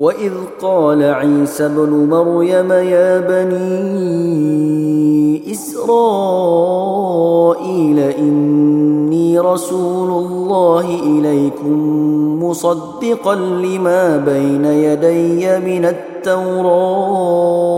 واذ قال عيسى ابن مريم يا بني اسرائيل اني رسول الله اليكم مصدقا لما بين يدي من التوراه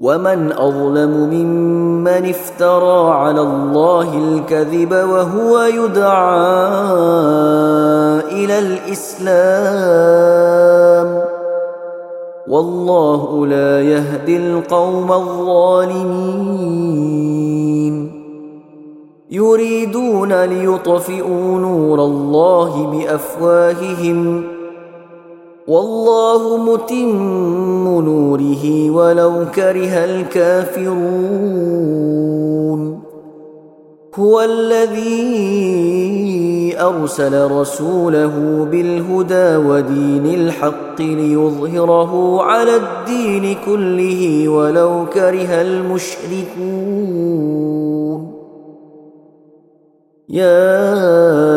ومن اظلم ممن افترى على الله الكذب وهو يدعى إلى الاسلام والله لا يهدي القوم الظالمين يريدون ليطفئوا نور الله بافواههم والله متم نوره ولو كره الكافرون. هو الذي أرسل رسوله بالهدى ودين الحق ليظهره على الدين كله ولو كره المشركون. يا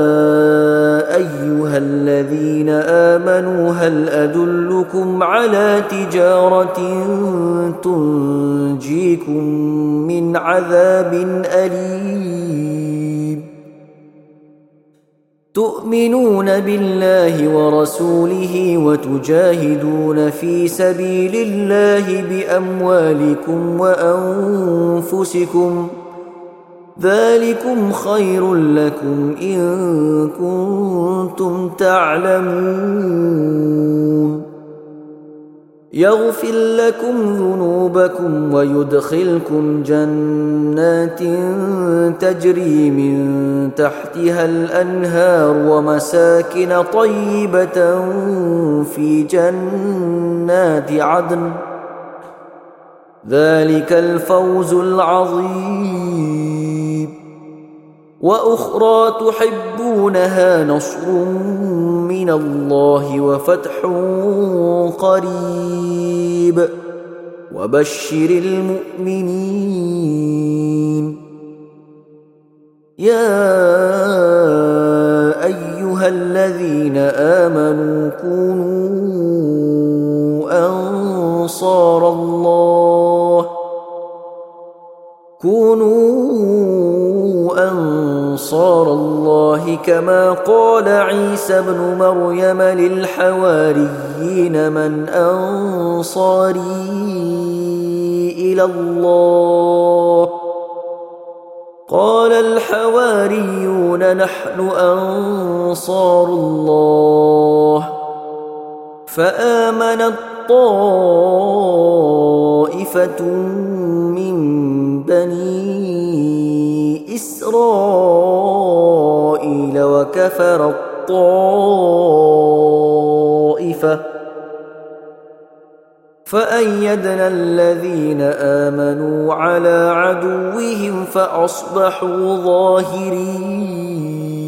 على تجارة تنجيكم من عذاب أليم. تؤمنون بالله ورسوله وتجاهدون في سبيل الله بأموالكم وأنفسكم. ذلكم خير لكم إن كنتم تعلمون. يغفر لكم ذنوبكم ويدخلكم جنات تجري من تحتها الأنهار ومساكن طيبة في جنات عدن. ذلك الفوز العظيم. وأخرى تحبونها نصر من الله وفتح قريب. وبشر المؤمنين. يا أيها الذين آمنوا كونوا أنصار الله. كونوا انصار الله كما قال عيسى ابن مريم للحواريين من أنصاري إلى الله. قال الحواريون نحن أنصار الله. فامنت طائفه إسرائيل وكفر الطائفة. فأيدنا الذين آمنوا على عدوهم فأصبحوا ظاهرين.